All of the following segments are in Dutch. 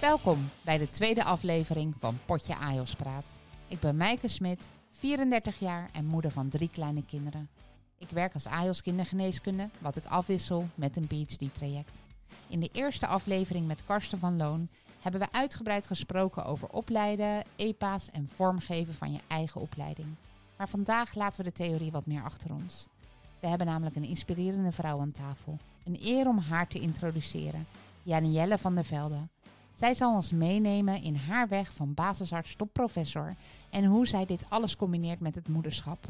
Welkom bij de tweede aflevering van Potje Ajos Praat. Ik ben Mijke Smit, 34 jaar en moeder van drie kleine kinderen. Ik werk als AJOS kindergeneeskunde, wat ik afwissel met een PhD-traject. In de eerste aflevering met Karsten van Loon hebben we uitgebreid gesproken over opleiden, EPA's en vormgeven van je eigen opleiding. Maar vandaag laten we de theorie wat meer achter ons. We hebben namelijk een inspirerende vrouw aan tafel. Een eer om haar te introduceren. Janielle van der Velde. Zij zal ons meenemen in haar weg van basisarts tot professor en hoe zij dit alles combineert met het moederschap.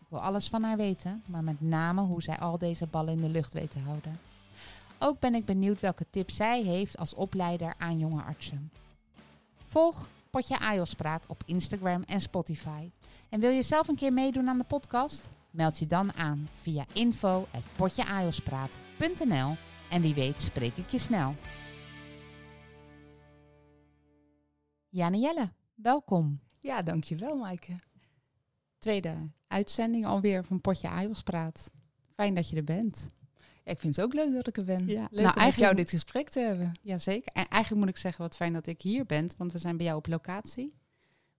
Ik wil alles van haar weten, maar met name hoe zij al deze ballen in de lucht weet te houden. Ook ben ik benieuwd welke tips zij heeft als opleider aan jonge artsen. Volg Potje Ajos Praat op Instagram en Spotify. En wil je zelf een keer meedoen aan de podcast? Meld je dan aan via info.potjeajospraat.nl en wie weet spreek ik je snel. Janielle, welkom. Ja, dankjewel Maaike. Tweede uitzending alweer van Potje Ajos Praat. Fijn dat je er bent. Ja, ik vind het ook leuk dat ik er ben. Ja. Leuk Nou, om met eigenlijk- jou dit gesprek te hebben. Jazeker. En eigenlijk moet ik zeggen wat fijn dat ik hier ben, want we zijn bij jou op locatie.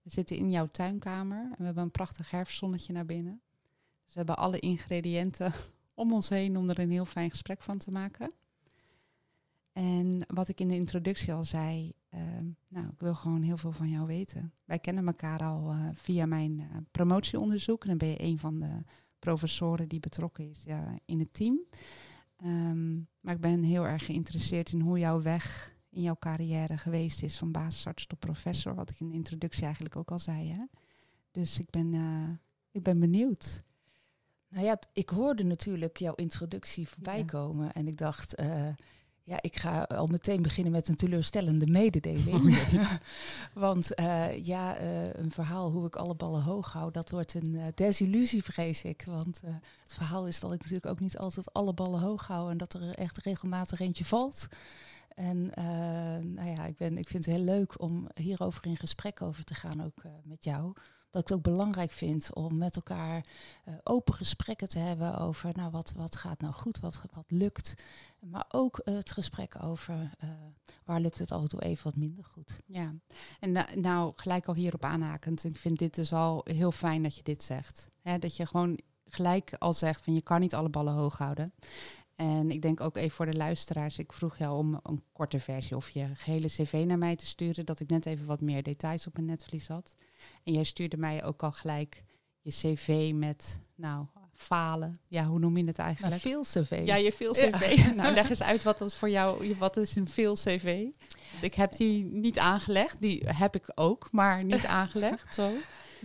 We zitten in jouw tuinkamer en we hebben een prachtig herfstzonnetje naar binnen. Dus we hebben alle ingrediënten om ons heen om er een heel fijn gesprek van te maken. En wat ik in de introductie al zei, nou, ik wil gewoon heel veel van jou weten. Wij kennen elkaar al eh, via mijn eh, promotieonderzoek. En dan ben je een van de professoren die betrokken is in het team. Ehm, maar ik ben heel erg geïnteresseerd in hoe jouw weg in jouw carrière geweest is van basisarts tot professor, wat ik in de introductie eigenlijk ook al zei. Hè? Dus ik ben, eh, ik ben benieuwd. Nou ja, ik hoorde natuurlijk jouw introductie voorbij Ja. komen en ik dacht, ja, ik ga al meteen beginnen met een teleurstellende mededeling. Oh, Want eh, ja, eh, een verhaal hoe ik alle ballen hoog hou, dat wordt een eh, desillusie, vrees ik. Want het verhaal is dat ik natuurlijk ook niet altijd alle ballen hoog hou en dat er echt regelmatig eentje valt. En nou ja, ik, ben, ik vind het heel leuk om hierover in gesprek over te gaan, ook met jou. Dat ik het ook belangrijk vind om met elkaar open gesprekken te hebben over nou, wat, wat gaat nou goed, wat, wat lukt. Maar ook eh, het gesprek over eh, waar lukt het af en toe even wat minder goed. Ja, en nou gelijk al hierop aanhakend. Ik vind dit dus al heel fijn dat je dit zegt. Hè, dat je gewoon gelijk al zegt van je kan niet alle ballen hoog houden. En ik denk ook even voor de luisteraars. Ik vroeg jou om een korte versie of je gehele cv naar mij te sturen. Dat ik net even wat meer details op mijn netvlies had. En jij stuurde mij ook al gelijk je cv met, nou, falen. Ja, hoe noem je het Nou, eigenlijk? veel cv. Ja, je veel cv. nou, leg eens uit wat dat is voor jou. Wat is een veel cv? Want ik heb die niet aangelegd. Die heb ik ook, maar niet aangelegd. Zo.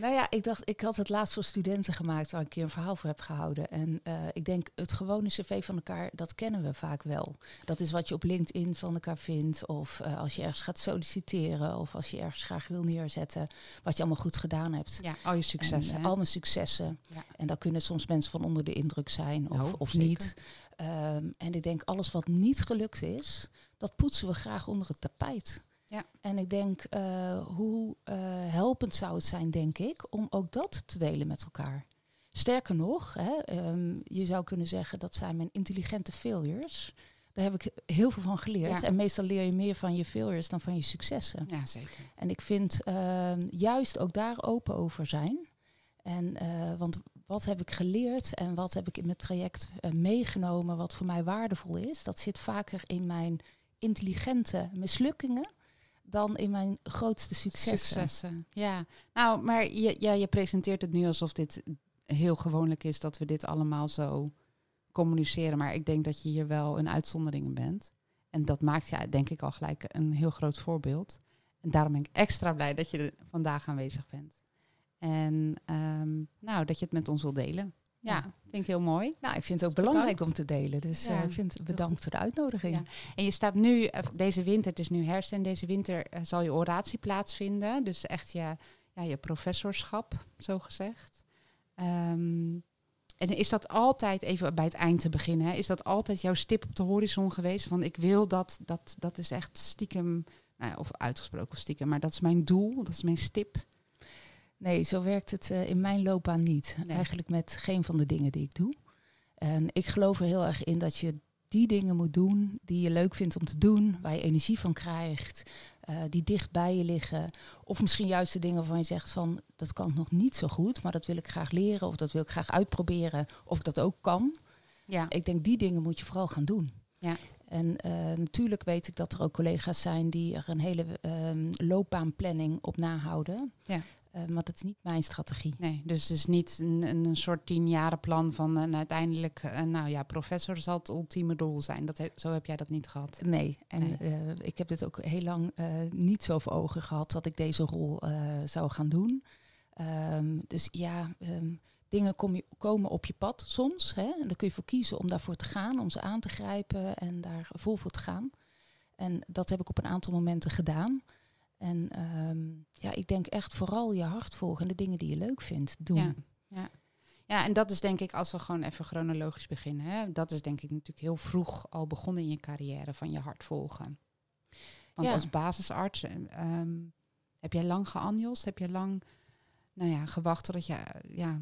Nou ja, ik dacht, ik had het laatst voor studenten gemaakt waar ik een keer een verhaal voor heb gehouden. En eh, ik denk, het gewone cv van elkaar, dat kennen we vaak wel. Dat is wat je op LinkedIn van elkaar vindt. Of eh, als je ergens gaat solliciteren. Of als je ergens graag wil neerzetten. Wat je allemaal goed gedaan hebt. Ja, al je successen. En, eh, al mijn successen. Ja. En daar kunnen soms mensen van onder de indruk zijn of, Nou, of niet. Ehm, en ik denk, alles wat niet gelukt is, dat poetsen we graag onder het tapijt. Ja. En ik denk, eh, hoe eh, helpend zou het zijn, denk ik, om ook dat te delen met elkaar. Sterker nog, hè, ehm, je zou kunnen zeggen dat zijn mijn intelligente failures. Daar heb ik heel veel van geleerd. Ja. En meestal leer je meer van je failures dan van je successen. Ja, zeker. En ik vind ehm, juist ook daar open over zijn. En, eh, want wat heb ik geleerd en wat heb ik in mijn traject meegenomen, wat voor mij waardevol is, dat zit vaker in mijn intelligente mislukkingen dan in mijn grootste successen. Successen. Ja. Nou, maar je, ja, je presenteert het nu alsof dit heel gewoonlijk is dat we dit allemaal zo communiceren. Maar ik denk dat je hier wel een uitzondering in bent. En dat maakt je denk ik al gelijk een heel groot voorbeeld. En daarom ben ik extra blij dat je er vandaag aanwezig bent. En ehm, nou, dat je het met ons wil delen. Ja, vind ik heel mooi. Nou, ik vind het ook Bedankt. belangrijk om te delen. Dus Ja, eh, ik vind bedankt voor de uitnodiging. Ja. En je staat nu, eh, deze winter, het is nu herfst en deze winter eh, zal je oratie plaatsvinden. Dus echt je, ja, je professorschap, zo gezegd. Ehm, en is dat altijd, even bij het eind te beginnen, hè, is dat altijd jouw stip op de horizon geweest? Van ik wil dat, dat, dat is echt stiekem, nou ja, of uitgesproken stiekem, maar dat is mijn doel, dat is mijn stip. Nee, zo werkt het eh, in mijn loopbaan niet. Nee. Eigenlijk met geen van de dingen die ik doe. En ik geloof er heel erg in dat je die dingen moet doen die je leuk vindt om te doen, waar je energie van krijgt, uh, die dicht bij je liggen. Of misschien juist de dingen waarvan je zegt van dat kan ik nog niet zo goed, maar dat wil ik graag leren of dat wil ik graag uitproberen of ik dat ook kan. Ja. Ik denk die dingen moet je vooral gaan doen. Ja. En uh, natuurlijk weet ik dat er ook collega's zijn die er een hele um, loopbaanplanning op nahouden. Ja. Maar dat is niet mijn strategie. Nee, dus het is niet een, een soort tienjarenplan van en uiteindelijk, uh, nou ja, professor zal het ultieme doel zijn. Dat zo heb jij dat niet gehad? Nee, en nee. Uh, ik heb dit ook heel lang niet zo voor ogen gehad dat ik deze rol zou gaan doen. Um, dus ja, um, dingen kom je, komen op je pad soms. Hè, en dan kun je voor kiezen om daarvoor te gaan, om ze aan te grijpen en daar vol voor te gaan. En dat heb ik op een aantal momenten gedaan. En um, ja, ik denk echt vooral je hart volgen en de dingen die je leuk vindt doen. Ja, ja. ja, en dat is denk ik, als we gewoon even chronologisch beginnen, hè, dat is denk ik natuurlijk heel vroeg al begonnen in je carrière van je hart volgen. Want ja. als basisarts um, heb jij lang geanjost? Heb je lang nou ja, gewacht totdat je ja,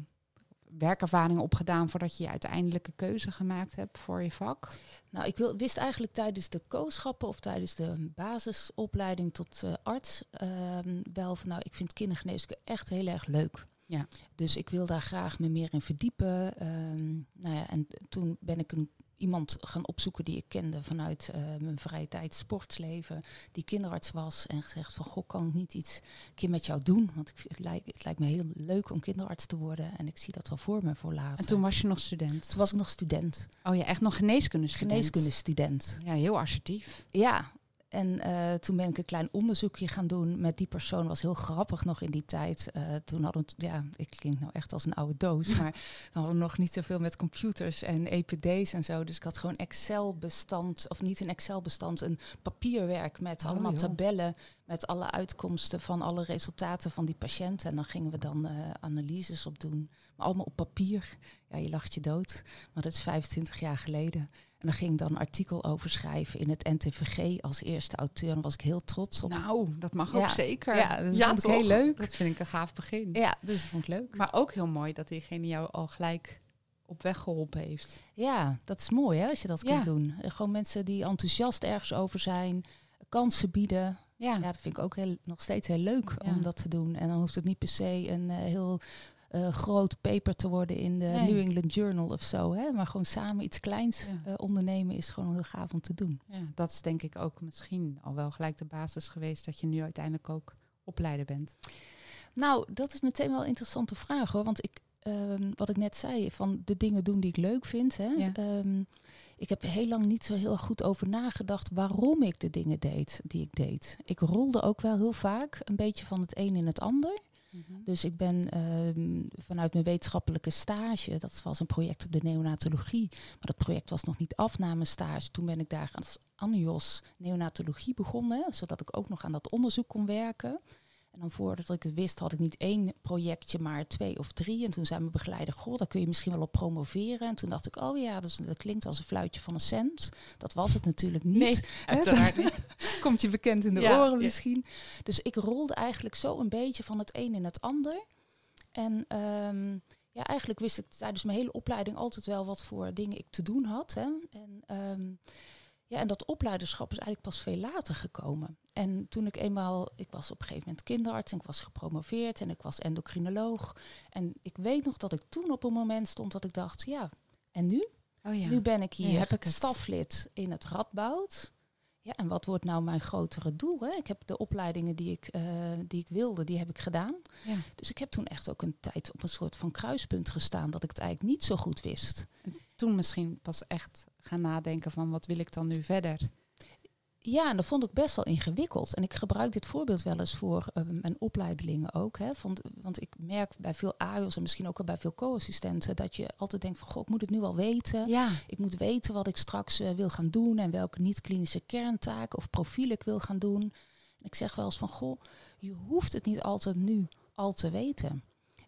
werkervaring opgedaan voordat je je uiteindelijke keuze gemaakt hebt voor je vak? Nou, ik wil, wist eigenlijk tijdens de kooschappen of tijdens de basisopleiding tot uh, arts uh, wel van nou, ik vind kindergeneeskunde echt heel erg leuk. Ja. Dus ik wil daar graag me meer in verdiepen. Um, nou ja, en toen ben ik een iemand gaan opzoeken die ik kende vanuit uh, mijn vrije tijd sportsleven, die kinderarts was en gezegd van goh, kan ik niet iets een keer met jou doen? Want ik, het, lijkt, het lijkt me heel leuk om kinderarts te worden en ik zie dat wel voor me voor later. En toen was je nog student? Toen was ik nog student. Oh ja, echt nog geneeskundestudent? Geneeskundestudent. Ja, heel assertief. Ja, en uh, toen ben ik een klein onderzoekje gaan doen met die persoon. Was heel grappig nog in die tijd. Uh, toen hadden we, ja, ik klink nou echt als een oude doos, maar we hadden nog niet zoveel met computers en EPD's en zo. Dus ik had gewoon Excel-bestand, of niet een Excel-bestand, een papierwerk met oh, allemaal joh. tabellen met alle uitkomsten van alle resultaten van die patiënten. En dan gingen we dan uh, analyses op doen. Maar allemaal op papier. Ja, je lacht je dood. Maar dat is 25 jaar geleden. En dan ging ik dan een artikel over schrijven in het NTVG als eerste auteur. En was ik heel trots op. Nou, dat mag ja. ook zeker. Ja, dat ja, vond ik heel leuk. Dat vind ik een gaaf begin. Ja, dus dat vond ik leuk. Maar ook heel mooi dat diegene jou al gelijk op weg geholpen heeft. Ja, dat is mooi hè, als je dat ja. kunt doen. Gewoon mensen die enthousiast ergens over zijn, kansen bieden. Ja, ja dat vind ik ook heel, nog steeds heel leuk ja. om dat te doen. En dan hoeft het niet per se een uh, heel uh, groot paper te worden in de nee. New England Journal of zo. Hè? Maar gewoon samen iets kleins ja. uh, ondernemen is gewoon heel gaaf om te doen. Ja, dat is denk ik ook misschien al wel gelijk de basis geweest dat je nu uiteindelijk ook opleider bent. Nou, dat is meteen wel een interessante vraag hoor. Want ik, um, wat ik net zei, van de dingen doen die ik leuk vind. Hè? Ja. Um, ik heb heel lang niet zo heel goed over nagedacht waarom ik de dingen deed die ik deed. Ik rolde ook wel heel vaak een beetje van het een in het ander. -hmm. Dus ik ben uh, vanuit mijn wetenschappelijke stage, dat was een project op de neonatologie, maar dat project was nog niet af na mijn stage. Toen ben ik daar als ANIOS neonatologie begonnen, zodat ik ook nog aan dat onderzoek kon werken. En dan voordat ik het wist, had ik niet één projectje, maar twee of drie. En toen zei mijn begeleider, goh, daar kun je misschien wel op promoveren. En toen dacht ik, oh ja, dat, dat klinkt als een fluitje van een cent. Dat was het natuurlijk niet. Nee, uiteraard niet. Komt je bekend in de ja, oren misschien. Ja. Dus ik rolde eigenlijk zo een beetje van het een in het ander. En um, ja, eigenlijk wist ik tijdens mijn hele opleiding altijd wel wat voor dingen ik te doen had. Hè. En... Um, ja, en dat opleiderschap is eigenlijk pas veel later gekomen. En toen ik eenmaal, ik was op een gegeven moment kinderarts en ik was gepromoveerd en ik was endocrinoloog. En ik weet nog dat ik toen op een moment stond dat ik dacht, ja, en nu? Oh ja. Nu ben ik hier heb ik staflid in het Radboud. Ja, en wat wordt nou mijn grotere doel? Hè? Ik heb de opleidingen die ik, uh, die ik wilde, die heb ik gedaan. Ja. Dus ik heb toen echt ook een tijd op een soort van kruispunt gestaan dat ik het eigenlijk niet zo goed wist. En toen misschien pas echt gaan nadenken van wat wil ik dan nu verder? Ja, en dat vond ik best wel ingewikkeld. En ik gebruik dit voorbeeld wel eens voor uh, mijn opleidelingen ook. Hè, want, want ik merk bij veel AIOS en misschien ook bij veel co-assistenten... dat je altijd denkt van, goh, ik moet het nu al weten. Ja. Ik moet weten wat ik straks uh, wil gaan doen... en welke niet-klinische kerntaken of profiel ik wil gaan doen. En ik zeg wel eens van, goh, je hoeft het niet altijd nu al te weten.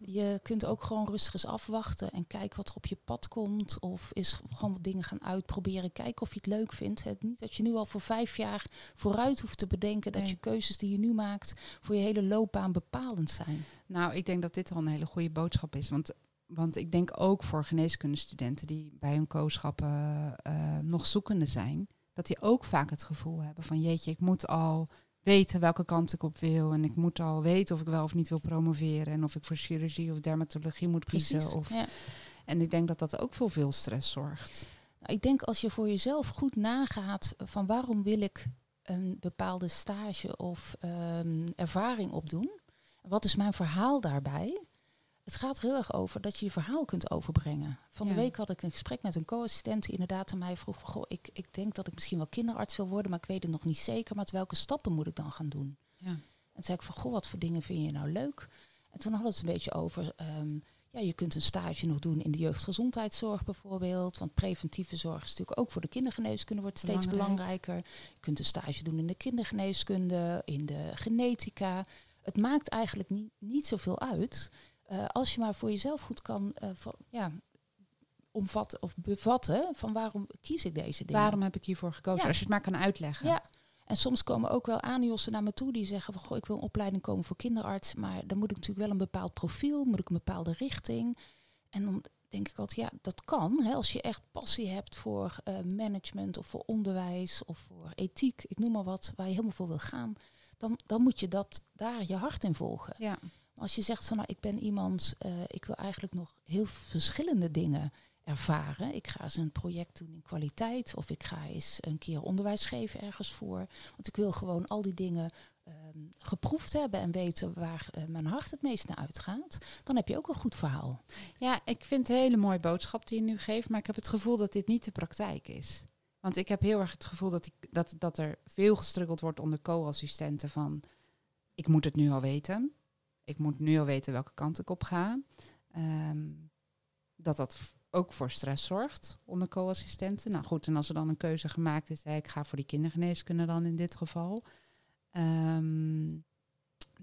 Je kunt ook gewoon rustig eens afwachten en kijken wat er op je pad komt. Of is gewoon wat dingen gaan uitproberen. Kijken of je het leuk vindt. Het niet dat je nu al voor vijf jaar vooruit hoeft te bedenken dat nee. je keuzes die je nu maakt voor je hele loopbaan bepalend zijn. Nou, ik denk dat dit al een hele goede boodschap is. Want want ik denk ook voor geneeskundestudenten die bij hun kooschappen uh, nog zoekende zijn, dat die ook vaak het gevoel hebben van jeetje, ik moet al weten welke kant ik op wil. En ik moet al weten of ik wel of niet wil promoveren. En of ik voor chirurgie of dermatologie moet kiezen. Of, ja. En ik denk dat dat ook voor veel stress zorgt. Nou, ik denk als je voor jezelf goed nagaat van waarom wil ik een bepaalde stage of um, ervaring opdoen. Wat is mijn verhaal daarbij? Het gaat er heel erg over dat je je verhaal kunt overbrengen. Van de week had ik een gesprek met een co-assistent die inderdaad aan mij vroeg... Goh, ik, ik denk dat ik misschien wel kinderarts wil worden, maar ik weet het nog niet zeker. Maar welke stappen moet ik dan gaan doen? Ja. En toen zei ik van, goh, wat voor dingen vind je nou leuk? En toen hadden we het een beetje over... Ehm, ja, je kunt een stage nog doen in de jeugdgezondheidszorg bijvoorbeeld. Want preventieve zorg is natuurlijk ook voor de kindergeneeskunde wordt steeds belangrijker. Je kunt een stage doen in de kindergeneeskunde, in de genetica. Het maakt eigenlijk niet, niet zoveel uit. Uh, als je maar voor jezelf goed kan uh, van, ja, omvatten of bevatten van waarom kies ik deze dingen. Waarom heb ik hiervoor gekozen? Ja. Als je het maar kan uitleggen. Ja. En soms komen ook wel aanjossen naar me toe die zeggen van goh, ik wil een opleiding komen voor kinderarts, maar dan moet ik natuurlijk wel een bepaald profiel, moet ik een bepaalde richting. En dan denk ik altijd, ja, dat kan. Hè, als je echt passie hebt voor uh, management of voor onderwijs of voor ethiek, ik noem maar wat, waar je helemaal voor wil gaan, dan, dan moet je dat daar je hart in volgen. Ja. Als je zegt van nou, ik ben iemand, uh, ik wil eigenlijk nog heel verschillende dingen ervaren. Ik ga eens een project doen in kwaliteit of ik ga eens een keer onderwijs geven ergens voor. Want ik wil gewoon al die dingen um, geproefd hebben en weten waar uh, mijn hart het meest naar uitgaat. Dan heb je ook een goed verhaal. Ja, ik vind het een hele mooie boodschap die je nu geeft, maar ik heb het gevoel dat dit niet de praktijk is. Want ik heb heel erg het gevoel dat, ik, dat, dat er veel gestruggeld wordt onder co-assistenten van ik moet het nu al weten. Ik moet nu al weten welke kant ik op ga. Um, dat dat ook voor stress zorgt onder co-assistenten. Nou goed, en als er dan een keuze gemaakt is, ik ga voor die kindergeneeskunde dan in dit geval. Um,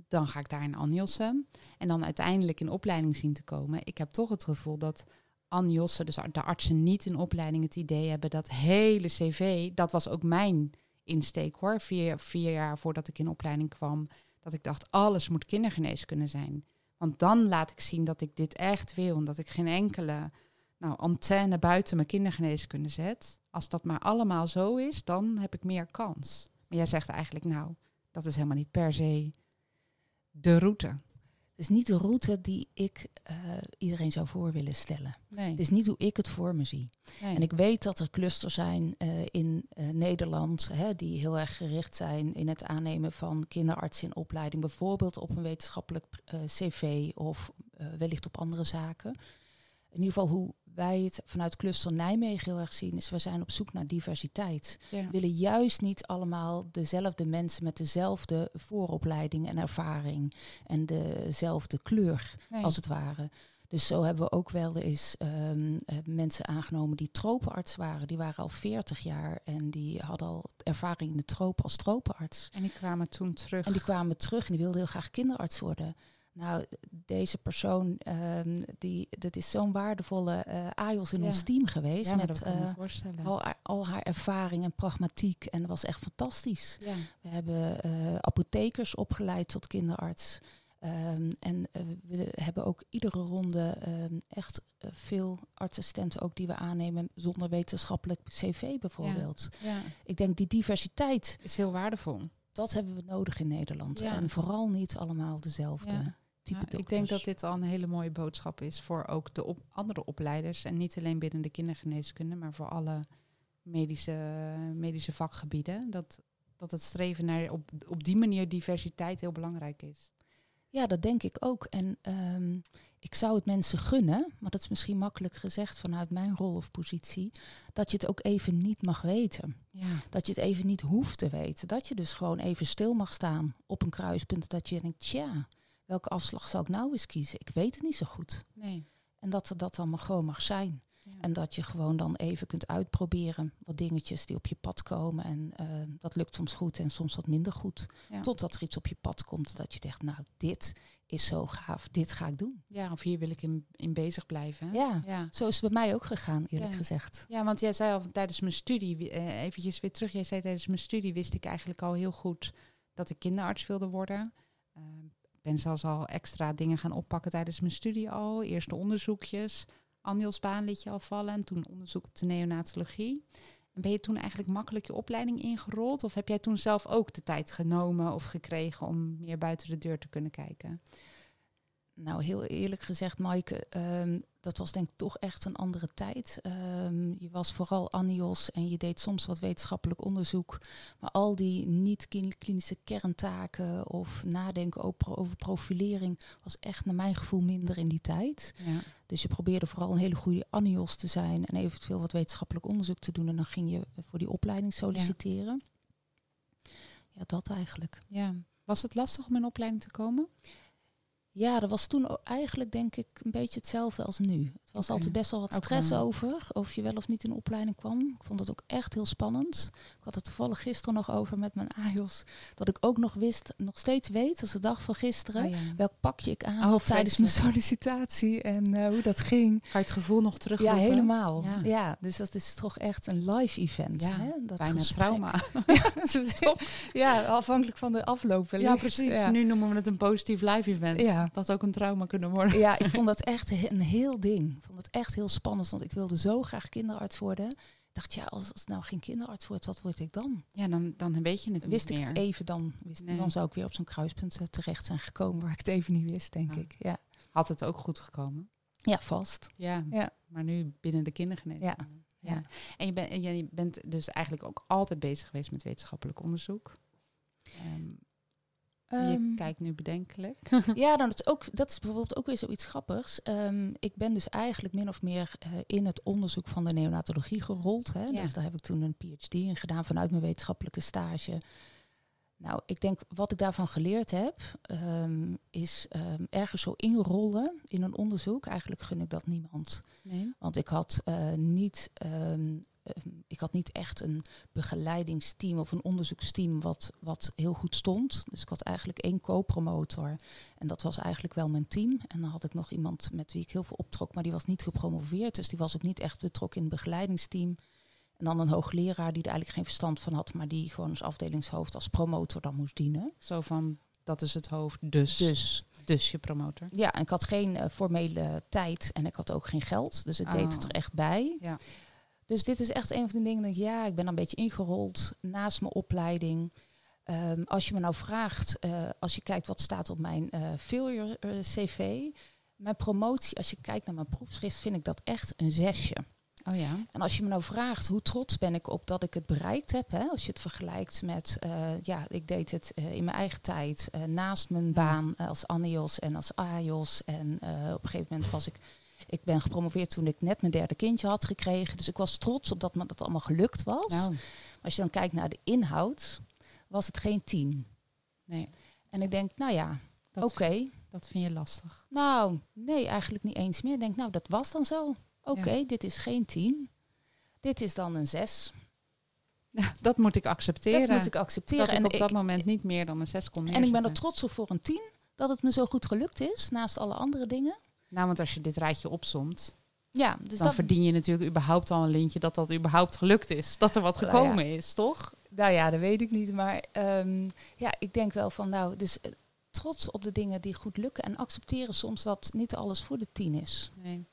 dan ga ik daar in Anjossen. En dan uiteindelijk in opleiding zien te komen. Ik heb toch het gevoel dat Anjossen, dus de artsen, niet in opleiding het idee hebben dat hele cv, dat was ook mijn insteek hoor, vier, vier jaar voordat ik in opleiding kwam, dat ik dacht, alles moet kindergeneeskunde zijn. Want dan laat ik zien dat ik dit echt wil en dat ik geen enkele nou, antenne buiten mijn kindergeneeskunde zet. Als dat maar allemaal zo is, dan heb ik meer kans. Maar jij zegt eigenlijk, nou, dat is helemaal niet per se de route. Het is niet de route die ik uh, iedereen zou voor willen stellen. Nee. Het is niet hoe ik het voor me zie. Nee. En ik weet dat er clusters zijn uh, in uh, Nederland hè, die heel erg gericht zijn in het aannemen van kinderartsen in opleiding, bijvoorbeeld op een wetenschappelijk cv of wellicht op andere zaken. In ieder geval hoe wij het vanuit Cluster Nijmegen heel erg zien, is we zijn op zoek naar diversiteit. Ja. We willen juist niet allemaal dezelfde mensen met dezelfde vooropleiding en ervaring en dezelfde kleur, Nee. als het ware. Dus zo hebben we ook wel eens um, mensen aangenomen die tropenarts waren. Die waren al 40 jaar en die hadden al ervaring in de tropen als tropenarts. En die kwamen toen terug. En die kwamen terug en die wilden heel graag kinderarts worden. Nou, deze persoon, um, die, dat is zo'n waardevolle uh, in Ja. ons team geweest. ja, met uh, al, haar- al haar ervaring en pragmatiek. En dat was echt fantastisch. ja. We hebben uh, apothekers opgeleid tot kinderarts. Um, en we hebben ook iedere ronde um, echt veel artsassistenten ook die we aannemen zonder wetenschappelijk cv bijvoorbeeld. ja, Ik denk die diversiteit, is heel waardevol. dat hebben we nodig in Nederland. Ja. En vooral niet allemaal dezelfde Ja. Type ik denk dat dit al een hele mooie boodschap is voor ook de op andere opleiders. En niet alleen binnen de kindergeneeskunde, maar voor alle medische, medische vakgebieden. Dat, dat het streven naar op, op die manier diversiteit heel belangrijk is. Ja, dat denk ik ook. En ehm, ik zou het mensen gunnen, maar dat is misschien makkelijk gezegd vanuit mijn rol of positie, dat je het ook even niet mag weten. Ja, Dat je het even niet hoeft te weten. Dat je dus gewoon even stil mag staan op een kruispunt. Dat je denkt, tja, welke afslag zal ik nou eens kiezen? Ik weet het niet zo goed. nee. En dat er dat dan maar gewoon mag zijn. Ja. En dat je gewoon dan even kunt uitproberen wat dingetjes die op je pad komen. En eh, dat lukt soms goed en soms wat minder goed. Ja. Totdat er iets op je pad komt dat je denkt, nou, dit is zo gaaf, dit ga ik doen. ja, of hier wil ik in, in bezig blijven. hè? Ja, ja. zo is het bij mij ook gegaan, eerlijk Ja. gezegd. Ja, want jij zei al tijdens mijn studie, eh, eventjes weer terug, jij zei tijdens mijn studie wist ik eigenlijk al heel goed dat ik kinderarts wilde worden. Eh, ben zelfs al extra dingen gaan oppakken tijdens mijn studie al. Eerste onderzoekjes. Annielsbaan liet je al vallen en toen onderzoek op de neonatologie. En ben je toen eigenlijk makkelijk je opleiding ingerold? Of heb jij toen zelf ook de tijd genomen of gekregen om meer buiten de deur te kunnen kijken? Nou, heel eerlijk gezegd, Maaike, ehm, dat was denk ik toch echt een andere tijd. Ehm, je was vooral anios en je deed soms wat wetenschappelijk onderzoek. Maar al die niet-klinische kerntaken of nadenken over, profilering was echt naar mijn gevoel minder in die tijd. Ja. Dus je probeerde vooral een hele goede anios te zijn en eventueel wat wetenschappelijk onderzoek te doen. En dan ging je voor die opleiding solliciteren. Ja, dat eigenlijk. ja. Was het lastig om in opleiding te komen? Ja, dat was toen eigenlijk denk ik een beetje hetzelfde als nu. Het was altijd best wel wat stress wel. over of je wel of niet in opleiding kwam. Ik vond het ook echt heel spannend. Ik had het toevallig gisteren nog over met mijn AJOS. Dat ik ook nog wist, nog steeds weet, als de dag van gisteren, Oh ja. welk pakje ik aan Oh, tijdens mijn sollicitatie en eh, hoe dat ging. Ga je het gevoel nog terug? Ja, helemaal. Ja. Ja. dus dat is toch echt een live event. Ja, hè? Dat Bijna gesprek. trauma. Ja, afhankelijk van de afloop wellicht. Ja, precies. Nu noemen we het een positief live event. Ja. Dat had ook een trauma kunnen worden. Ja, ik vond dat echt een heel ding. Ik vond het echt heel spannend, want ik wilde zo graag kinderarts worden. Ik dacht, ja, als, als het nou geen kinderarts wordt, wat word ik dan? Ja, dan, dan weet je het Wist niet ik meer. het even dan, wist, Nee. dan zou ik weer op zo'n kruispunt eh, terecht zijn gekomen waar ik het even niet wist, denk Ja. ik. Ja. Had het ook goed gekomen? ja, vast. Ja. Ja. Maar nu binnen de kindergeneeskunde. Ja. Ja. En je, bent en je bent dus eigenlijk ook altijd bezig geweest met wetenschappelijk onderzoek. Ehm, je Ehm, kijkt nu bedenkelijk. Ja, dan is ook, dat is bijvoorbeeld ook weer zoiets grappigs. Ehm, ik ben dus eigenlijk min of meer eh, in het onderzoek van de neonatologie gerold. Hè. Ja. Dus daar heb ik toen een PhD in gedaan vanuit mijn wetenschappelijke stage. Nou, ik denk wat ik daarvan geleerd heb, ehm, is ehm, ergens zo inrollen in een onderzoek. Eigenlijk gun ik dat niemand. Nee. Want ik had eh, niet. ehm, ik had niet echt een begeleidingsteam of een onderzoeksteam wat, wat heel goed stond. Dus ik had eigenlijk één co-promotor. En dat was eigenlijk wel mijn team. En dan had ik nog iemand met wie ik heel veel optrok, maar die was niet gepromoveerd. Dus die was ook niet echt betrokken in het begeleidingsteam. En dan een hoogleraar die er eigenlijk geen verstand van had, maar die gewoon als afdelingshoofd, als promotor dan moest dienen. Zo van, dat is het hoofd, dus. Dus, Dus je promotor. ja, en ik had geen eh, formele tijd en ik had ook geen geld. Dus ik deed het Oh. er echt bij. Ja. Dus dit is echt een van de dingen. dat ik, Ja, ik ben een beetje ingerold naast mijn opleiding. Ehm, als je me nou vraagt, eh, als je kijkt wat staat op mijn eh failure CV. Mijn promotie, als je kijkt naar mijn proefschrift, vind ik dat echt een zesje. Oh ja. En als je me nou vraagt hoe trots ben ik op dat ik het bereikt heb, hè, als je het vergelijkt met, eh, ja, ik deed het eh, in mijn eigen tijd, eh, naast mijn baan als ANIOS en als AJOS. En op een gegeven moment was ik, ik ben gepromoveerd toen ik net mijn derde kindje had gekregen. Dus ik was trots op dat me dat allemaal gelukt was. Nou, Als je dan kijkt naar de inhoud, was het geen tien. nee. En ik denk, nou ja, oké. dat vind je lastig. Nou, nee, eigenlijk niet eens meer. Ik denk, nou, dat was dan zo. Oké, dit is geen tien. Dit is dan een zes. Dat moet ik accepteren. Dat moet ik accepteren. dat ik en op dat ik- moment niet meer dan een 6 kon En ik ben er neerzetten. trots op voor een tien. Dat het me zo goed gelukt is, naast alle andere dingen. Nou, want als je dit rijtje opsomt, Ja, dus dan dat, verdien je natuurlijk überhaupt al een lintje dat dat überhaupt gelukt is. Dat er wat Nou gekomen is, toch? nou ja, dat weet ik niet. Maar ehm, ja, ik denk wel van, nou, dus eh, trots op de dingen die goed lukken. En accepteren soms dat niet alles voor de tien is. Nee.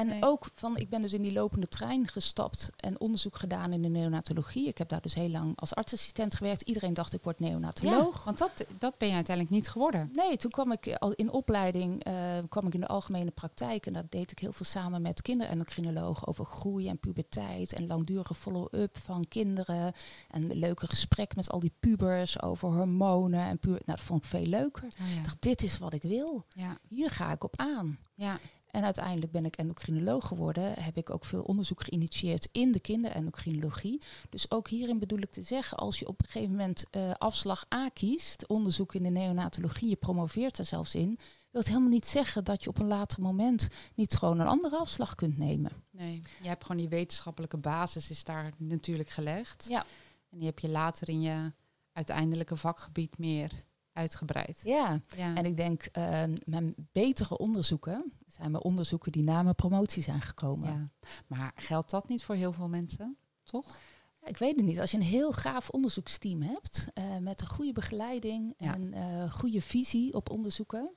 En Nee. ook van, ik ben dus in die lopende trein gestapt en onderzoek gedaan in de neonatologie. Ik heb daar dus heel lang als artsassistent gewerkt. Iedereen dacht ik word neonatoloog. want dat, dat ben je uiteindelijk niet geworden. Nee, toen kwam ik al in opleiding, eh, kwam ik in de algemene praktijk. En dat deed ik heel veel samen met kinderendocrinologen over groei en puberteit. En langdurige follow-up van kinderen. En leuke gesprek met al die pubers over hormonen. En puber. Nou, dat vond ik veel leuker. Ik dacht, dit is wat ik wil. ja. Hier ga ik op aan. ja. En uiteindelijk ben ik endocrinoloog geworden. Heb ik ook veel onderzoek geïnitieerd in de kinderendocrinologie. Dus ook hierin bedoel ik te zeggen, als je op een gegeven moment eh, afslag A kiest, onderzoek in de neonatologie, je promoveert er zelfs in, wil het helemaal niet zeggen dat je op een later moment niet gewoon een andere afslag kunt nemen. Nee, je hebt gewoon die wetenschappelijke basis is daar natuurlijk gelegd. Ja. En die heb je later in je uiteindelijke vakgebied meer uitgebreid. Ja, Ja. en ik denk, eh, mijn betere onderzoeken zijn mijn onderzoeken die na mijn promotie zijn gekomen. ja. Maar geldt dat niet voor heel veel mensen? Toch? ik weet het niet. Als je een heel gaaf onderzoeksteam hebt, uh, met een goede begeleiding Ja. en uh, goede visie op onderzoeken,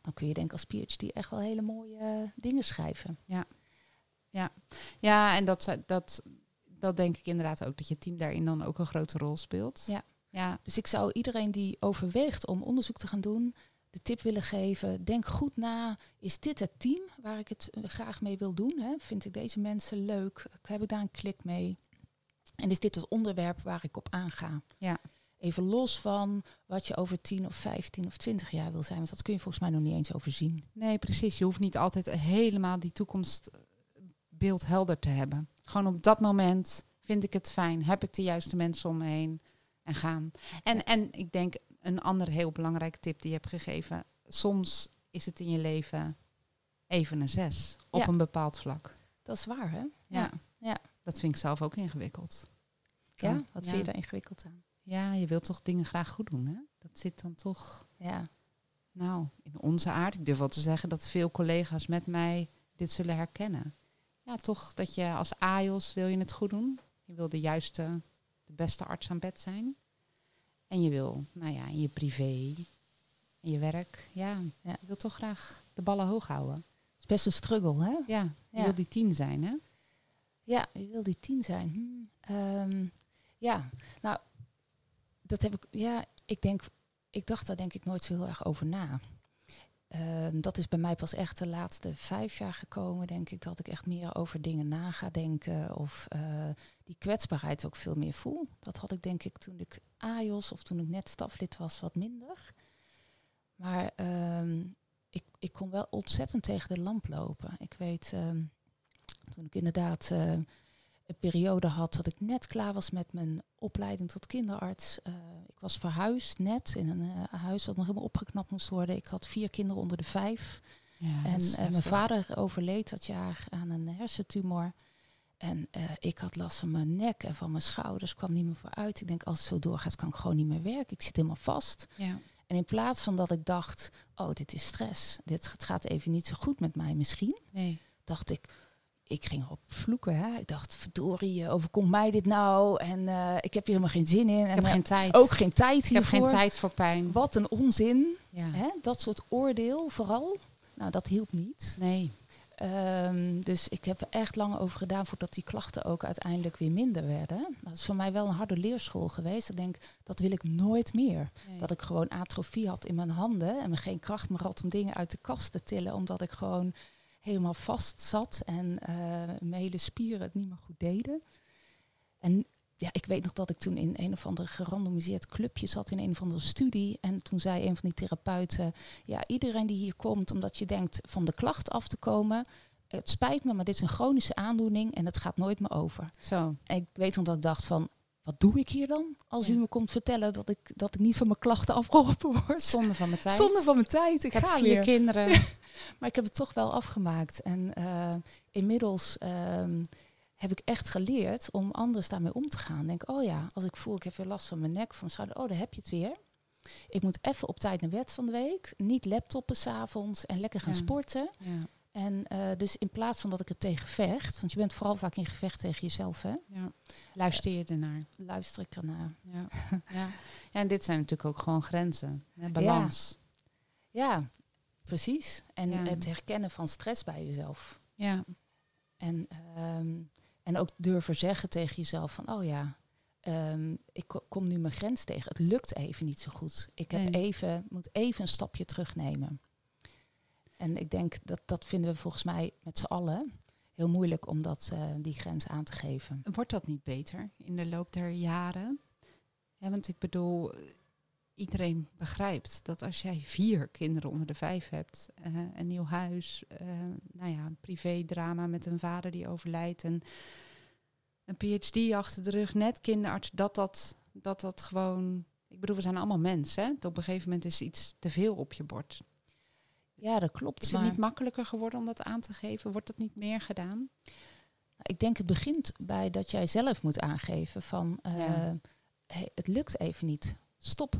dan kun je denk ik als PhD echt wel hele mooie eh, dingen schrijven. Ja, en dat, dat, dat denk ik inderdaad ook, dat je team daarin dan ook een grote rol speelt. Ja. Ja, Dus ik zou iedereen die overweegt om onderzoek te gaan doen, de tip willen geven. Denk goed na, is dit het team waar ik het eh, graag mee wil doen? Hè? Vind ik deze mensen leuk? Heb ik daar een klik mee? En is dit het onderwerp waar ik op aanga? Ja. Even los van wat je over 10 of 15 of 20 jaar wil zijn. Want dat kun je volgens mij nog niet eens overzien. nee, precies. Je hoeft niet altijd helemaal die toekomstbeeld helder te hebben. Gewoon op dat moment vind ik het fijn. Heb ik de juiste mensen om me heen en gaan. En, Ja. en ik denk een andere heel belangrijke tip die je hebt gegeven. Soms is het in je leven even een zes op Ja. een bepaald vlak. Dat is waar, hè? Ja. Ja. Dat vind ik zelf ook ingewikkeld. Ja? Ja. Wat vind je daar ingewikkeld aan? Ja, je wilt toch dingen graag goed doen, hè? Dat zit dan toch, Ja. nou, in onze aard. Ik durf wel te zeggen dat veel collega's met mij dit zullen herkennen. Ja, toch dat je als AIOS wil je het goed doen. Je wil de juiste, de beste arts aan bed zijn. En je wil, nou ja, in je privé, in je werk, ja, Ja. je wil toch graag de ballen hoog houden. Het is best een struggle, hè? Ja, je Ja. wil die tien zijn, hè? Ja, je wil die tien zijn. Hm, ehm, ja, nou, dat heb ik. Ja, ik denk, ik dacht daar denk ik nooit zo heel erg over na. Ehm, dat is bij mij pas echt de laatste vijf jaar gekomen, denk ik, dat ik echt meer over dingen na ga denken. Of eh, die kwetsbaarheid ook veel meer voel. Dat had ik denk ik toen ik AJOS of toen ik net staflid was wat minder. Maar ehm, ik, ik kon wel ontzettend tegen de lamp lopen. Ik weet, ehm, toen ik inderdaad een periode had dat ik net klaar was met mijn opleiding tot kinderarts. Eh, ik was verhuisd net in een eh, huis wat nog helemaal opgeknapt moest worden. Ik had vier kinderen onder de vijf. Ja, en eh, mijn vader overleed dat jaar aan een hersentumor. En ik had last van mijn nek en van mijn schouders, kwam niet meer vooruit. Ik denk, als het zo doorgaat, kan ik gewoon niet meer werken. Ik zit helemaal vast. Ja. En in plaats van dat ik dacht, oh, dit is stress. Dit het gaat even niet zo goed met mij misschien Nee. dacht ik, ik ging erop vloeken. Hè. Ik dacht, verdorie, eh, overkomt mij dit nou? En eh, ik heb hier helemaal geen zin in. Ik en heb eh, geen tijd. ook geen tijd ik heb hiervoor. geen tijd voor pijn. Wat een onzin. Ja. Hè? Dat soort oordeel vooral. Nou, dat hielp niet. Nee. Ehm, dus ik heb er echt lang over gedaan voordat die klachten ook uiteindelijk weer minder werden. Dat is voor mij wel een harde leerschool geweest. Ik denk, dat wil ik nooit meer. nee. Dat ik gewoon atrofie had in mijn handen en me geen kracht meer had om dingen uit de kast te tillen, omdat ik gewoon helemaal vast zat en eh, mijn hele spieren het niet meer goed deden. En ja, ik weet nog dat ik toen in een of ander gerandomiseerd clubje zat in een of andere studie. En toen zei een van die therapeuten, ja, iedereen die hier komt omdat je denkt van de klacht af te komen, het spijt me, maar dit is een chronische aandoening en het gaat nooit meer over. Zo. En ik weet nog dat ik dacht van, wat doe ik hier dan? Als Ja. u me komt vertellen dat ik, dat ik niet van mijn klachten afgeholpen word. Zonde van mijn tijd. Zonde van mijn tijd. Ik, Ik heb ga vier weer. kinderen. Maar ik heb het toch wel afgemaakt. En eh, inmiddels ehm, heb ik echt geleerd om anders daarmee om te gaan. Denk, oh ja, als ik voel ik heb weer last van mijn nek, van mijn schouder, oh, daar heb je het weer. Ik moet even op tijd naar bed van de week. Niet laptoppen s'avonds en lekker gaan Ja. sporten. Ja. En eh, dus in plaats van dat ik er tegen vecht, want je bent vooral vaak in gevecht tegen jezelf, hè, Ja. Luister je ernaar. luister ik ernaar. Ja. ja. ja, en dit zijn natuurlijk ook gewoon grenzen. Hè? Balans. Ja, precies. En Ja. het herkennen van stress bij jezelf. Ja. En, ehm, en ook durven zeggen tegen jezelf van, oh ja, ehm, ik ko- kom nu mijn grens tegen. Het lukt even niet zo goed. Ik heb Nee. even, moet even een stapje terugnemen. En ik denk dat dat vinden we volgens mij met z'n allen heel moeilijk om dat, eh, die grens aan te geven. Wordt dat niet beter in de loop der jaren? Ja, want ik bedoel, iedereen begrijpt dat als jij vier kinderen onder de vijf hebt, eh, een nieuw huis, eh, nou ja, een privédrama met een vader die overlijdt en een PhD achter de rug, net kinderarts, dat dat, dat dat gewoon. Ik bedoel, we zijn allemaal mensen. Op een gegeven moment is iets te veel op je bord. Ja, dat klopt. Is het maar niet makkelijker geworden om dat aan te geven? Wordt dat niet meer gedaan? ik denk het begint bij dat jij zelf moet aangeven van, eh, Ja. hey, het lukt even niet. Stop.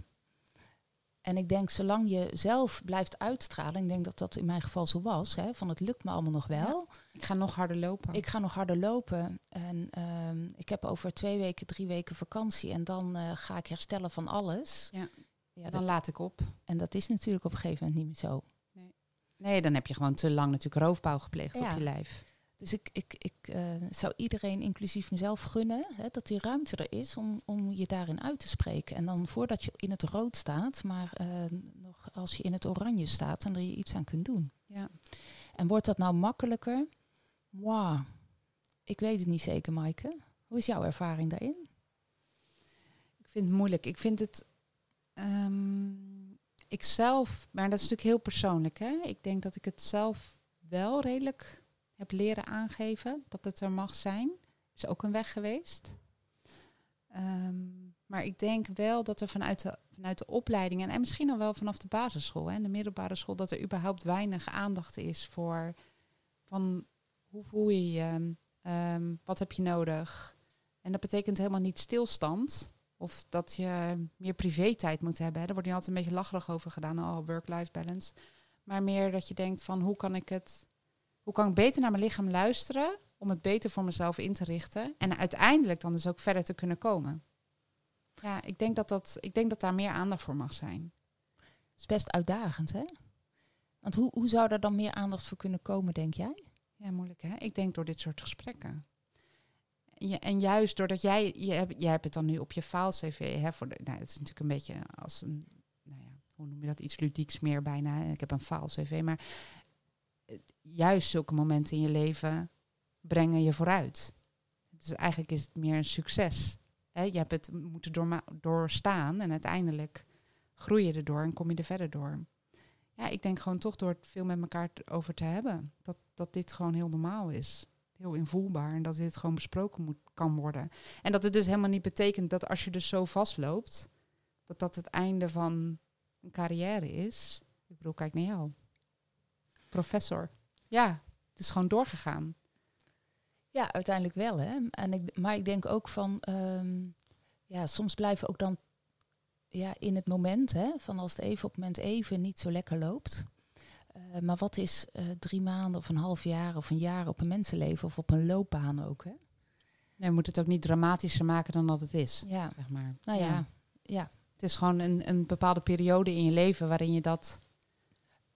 En ik denk, zolang je zelf blijft uitstralen, ik denk dat dat in mijn geval zo was, hè, van het lukt me allemaal nog wel. Ik ga nog harder lopen. Ik ga nog harder lopen en ehm, ik heb over twee weken, drie weken vakantie en dan eh, ga ik herstellen van alles. Ja. ja dan dat- laat ik op. en dat is natuurlijk op een gegeven moment niet meer zo. Nee, dan heb je gewoon te lang natuurlijk roofbouw gepleegd Ja. op je lijf. Dus ik, ik, ik eh, zou iedereen, inclusief mezelf, gunnen hè, dat die ruimte er is om, om je daarin uit te spreken. En dan voordat je in het rood staat, maar eh, nog als je in het oranje staat en er je iets aan kunt doen. Ja. En wordt dat nou makkelijker? Wauw, ik weet het niet zeker, Maaike. Hoe is jouw ervaring daarin? Ik vind het moeilijk. Ik vind het. ehm, ik zelf, maar dat is natuurlijk heel persoonlijk. Hè? Ik denk dat ik het zelf wel redelijk heb leren aangeven dat het er mag zijn. Is ook een weg geweest. Ehm, maar ik denk wel dat er vanuit de, vanuit de opleidingen en misschien al wel vanaf de basisschool en de middelbare school, dat er überhaupt weinig aandacht is voor van hoe voel je je, Ehm, wat heb je nodig. En dat betekent helemaal niet stilstand. Of dat je meer privé-tijd moet hebben. Hè. Daar wordt nu altijd een beetje lacherig over gedaan. Oh, work-life balance. Maar meer dat je denkt van hoe kan ik het... Hoe kan ik beter naar mijn lichaam luisteren... om het beter voor mezelf in te richten. En uiteindelijk dan dus ook verder te kunnen komen. Ja, ik denk dat, dat, ik denk dat daar meer aandacht voor mag zijn. is best uitdagend, hè? Want hoe, hoe zou er dan meer aandacht voor kunnen komen, denk jij? Ja, moeilijk hè? Ik denk door dit soort gesprekken. En, juist doordat jij, je hebt, jij hebt het dan nu op je faal-cv, hè, voor de, nou, het is natuurlijk een beetje als een, nou ja, hoe noem je dat, iets ludieks meer bijna. Ik heb een faal-cv, maar juist zulke momenten in je leven brengen je vooruit. Dus eigenlijk is het meer een succes. Hè? Je hebt het moeten doorstaan en uiteindelijk groei je erdoor en kom je er verder door. Ja, ik denk gewoon toch door het veel met elkaar over te hebben, dat, dat dit gewoon heel normaal is. Heel invoelbaar en dat dit gewoon besproken moet, kan worden. En dat het dus helemaal niet betekent dat als je dus zo vastloopt, dat dat het einde van een carrière is. Ik bedoel, kijk naar jou. Professor. Ja, het is gewoon doorgegaan. Ja, uiteindelijk wel. Hè? En ik, maar ik denk ook van, ehm, ja, soms blijven ook dan ja, in het moment, hè, van als het even op het moment even niet zo lekker loopt. Eh, maar wat is eh, drie maanden of een half jaar of een jaar op een mensenleven of op een loopbaan ook? Hè? Nee, we moeten het ook niet dramatischer maken dan dat het is, Ja, zeg maar. nou ja, ja. Het is gewoon een, een bepaalde periode in je leven waarin je dat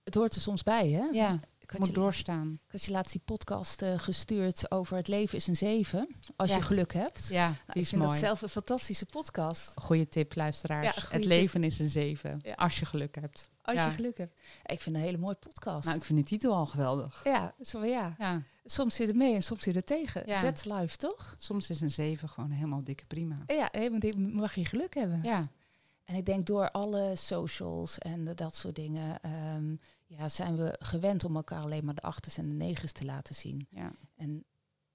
Het hoort er soms bij, hè? ja, moet je, doorstaan. ik had je laatst die podcast eh, gestuurd over het leven is een zeven, als Ja. je geluk hebt. Ja, Nou, die ik is vind mooi. dat zelf een fantastische podcast. Goeie tip, luisteraars. Ja, goeie het tip. leven is een zeven. Ja. Als je geluk hebt. Als Ja. je geluk hebt. Ik vind een hele mooie podcast. Nou, ik vind de titel al geweldig. Ja, zo ja. Ja, Soms zit het mee en soms zit het tegen. Ja. That's life, toch? soms is een zeven gewoon helemaal dikke prima. Ja, helemaal dit mag je geluk hebben. Ja, En ik denk door alle socials en dat soort dingen, ehm, ja, zijn we gewend om elkaar alleen maar de achters en de negens te laten zien. ja, En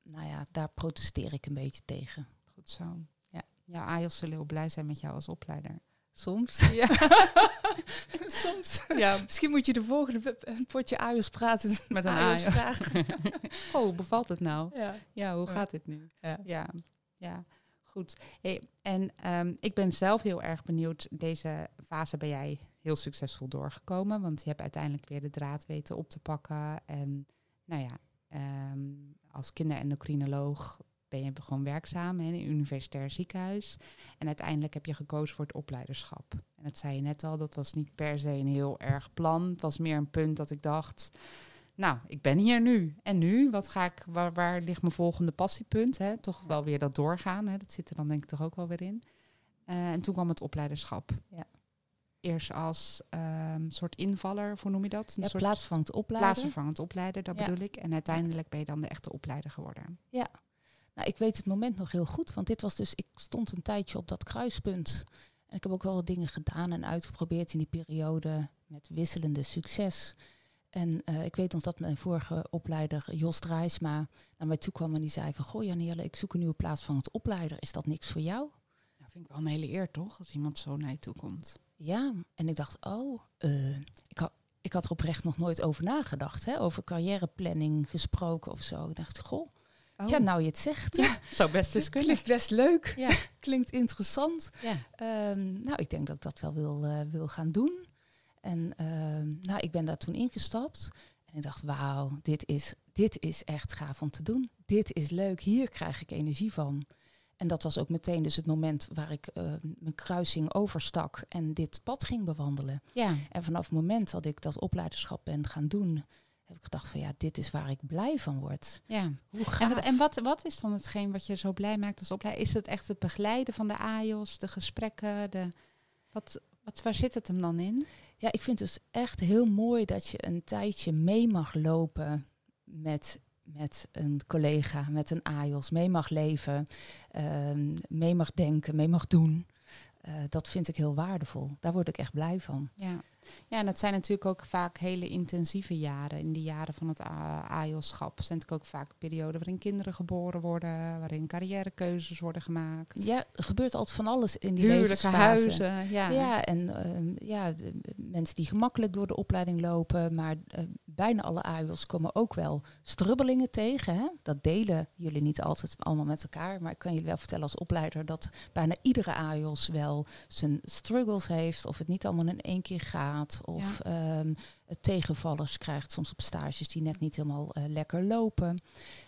nou ja, daar protesteer ik een beetje tegen. goed zo. Ja. Ja, Ajos zullen heel blij zijn met jou als opleider. Soms. Ja. Soms. ja, Misschien moet je de volgende potje Ajos praten met een Ajos. Oh, hoe bevalt het nou? Ja. Ja, hoe Ja. gaat dit nu? Ja. Ja, ja. goed. Hey, en ehm, ik ben zelf heel erg benieuwd. Deze fase ben jij heel succesvol doorgekomen. Want je hebt uiteindelijk weer de draad weten op te pakken. En nou ja, ehm, als kinderendocrinoloog ben je gewoon werkzaam in een universitair ziekenhuis. En uiteindelijk heb je gekozen voor het opleiderschap. En dat zei je net al, dat was niet per se een heel erg plan. Het was meer een punt dat ik dacht... Nou, ik ben hier nu. En nu? Wat ga ik, waar, waar ligt mijn volgende passiepunt? Hè? Toch wel weer dat doorgaan. Hè? Dat zit er dan denk ik toch ook wel weer in. Eh, en toen kwam het opleiderschap. Ja. Eerst als ehm, soort invaller, hoe noem je dat? Een Ja, soort plaatsvervangend opleiden. plaatsvervangend opleider, dat Ja. bedoel ik. En uiteindelijk ben je dan de echte opleider geworden. Nou, ik weet het moment nog heel goed, want dit was dus, ik stond een tijdje op dat kruispunt. En ik heb ook wel wat dingen gedaan en uitgeprobeerd in die periode met wisselende succes. En eh, ik weet nog dat mijn vorige opleider, Jos Drijsma, naar mij toe kwam en die zei van... Goh Janielle, ik zoek een nieuwe plaats van het opleider. Is dat niks voor jou? Dat vind ik wel een hele eer, toch? Als iemand zo naar je toe komt. Ja, en ik dacht, oh, eh, ik, had, ik had er oprecht nog nooit over nagedacht. Hè? Over carrièreplanning gesproken of zo. Ik dacht, goh, ja, nou je het zegt. Ja, zou best eens kunnen. Klinkt best leuk. Ja. Klinkt interessant. Ja. Ehm, nou, ik denk dat ik dat wel wil, eh, wil gaan doen. En ehm, nou, ik ben daar toen ingestapt. En ik dacht, wauw, dit is, dit is echt gaaf om te doen. Dit is leuk, hier krijg ik energie van. En dat was ook meteen dus het moment waar ik uh, mijn kruising overstak en dit pad ging bewandelen. Ja. En vanaf het moment dat ik dat opleiderschap ben gaan doen, heb ik gedacht van ja, dit is waar ik blij van word. Ja. Hoe gaaf. En, wat, en wat, wat is dan hetgeen wat je zo blij maakt als opleider? Is het echt het begeleiden van de AIOS, de gesprekken? De, wat, wat, waar zit het hem dan in? Ja, ik vind het dus echt heel mooi dat je een tijdje mee mag lopen met, met een collega, met een AIOS, mee mag leven, ehm, mee mag denken, mee mag doen. Uh, dat vind ik heel waardevol. Daar word ik echt blij van. Ja. Ja, en dat zijn natuurlijk ook vaak hele intensieve jaren. In die jaren van het AIOS-schap zijn natuurlijk ook vaak perioden waarin kinderen geboren worden, waarin carrièrekeuzes worden gemaakt. Ja, er gebeurt altijd van alles in die levensfase. huizen, ja. Ja, en uh, ja, de, mensen die gemakkelijk door de opleiding lopen, maar uh, bijna alle AIOS komen ook wel strubbelingen tegen. Hè? Dat delen jullie niet altijd allemaal met elkaar, maar ik kan jullie wel vertellen als opleider dat bijna iedere AIOS wel zijn struggles heeft, of het niet allemaal in één keer gaat of ja. um, tegenvallers krijgt soms op stages die net niet helemaal uh, lekker lopen.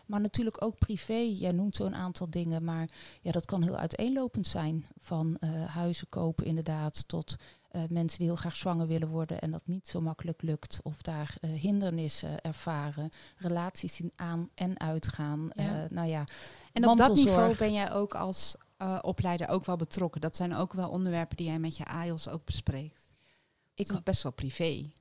Maar natuurlijk ook privé. Jij noemt zo een aantal dingen, maar ja, dat kan heel uiteenlopend zijn. Van uh, huizen kopen inderdaad tot uh, mensen die heel graag zwanger willen worden en dat niet zo makkelijk lukt. Of daar hindernissen ervaren. Relaties die aan en uitgaan. Ja. nou ja, en op dat niveau ben jij ook als opleider ook wel betrokken. Dat zijn ook wel onderwerpen die jij met je AIOS ook bespreekt. Ik het is best wel privé.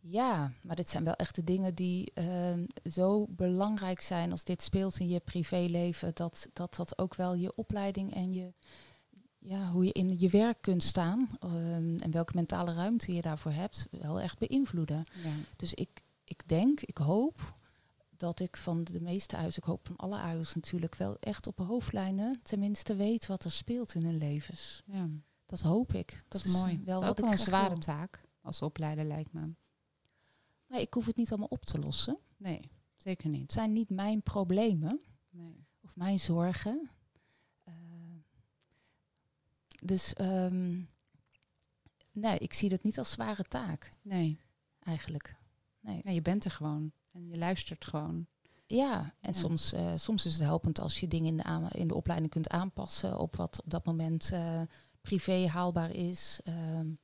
Ja, maar dit zijn wel echt de dingen die uh, zo belangrijk zijn als dit speelt in je privéleven. Dat, dat dat ook wel je opleiding en je, ja, hoe je in je werk kunt staan. Um, en welke mentale ruimte je daarvoor hebt, wel echt beïnvloeden. Ja. Dus ik, ik denk, ik hoop dat ik van de meeste huizen, ik hoop van alle ouders natuurlijk wel echt op hoofdlijnen tenminste weet wat er speelt in hun levens. Ja. Dat hoop ik. Dat, is mooi. Wel dat is ik een zware wil. taak als opleider, lijkt me. Nee, ik hoef het niet allemaal op te lossen. Nee, zeker niet. Het zijn niet mijn problemen Nee. of mijn zorgen. Uh, dus um, nee, ik zie dat niet als zware taak. Nee. Eigenlijk. Nee. nee je bent er gewoon en je luistert gewoon. Ja, en ja. Soms, uh, soms is het helpend als je dingen in de, in de opleiding kunt aanpassen op wat op dat moment uh, privé haalbaar is. Um,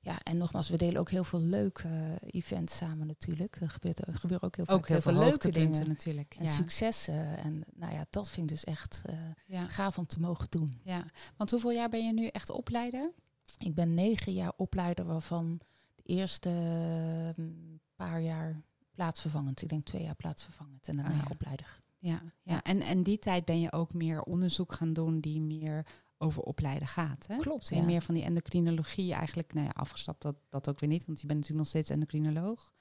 ja, en nogmaals, we delen ook heel veel leuke uh, events samen natuurlijk. Er, gebeurt, er gebeuren ook heel, ook heel, veel, veel leuke dingen natuurlijk. En ja. successen. En nou ja, dat vind ik dus echt ja. gaaf om te mogen doen. Ja, want hoeveel jaar ben je nu echt opleider? Ik ben negen jaar opleider, waarvan de eerste um, paar jaar plaatsvervangend. Ik denk twee jaar plaatsvervangend en daarna Oh ja. opleider. Ja, ja. En, en die tijd ben je ook meer onderzoek gaan doen die meer over opleiden gaat. Hè? Klopt, ja. meer van die endocrinologie eigenlijk, nou ja, afgestapt dat, dat ook weer niet, want je bent natuurlijk nog steeds endocrinoloog.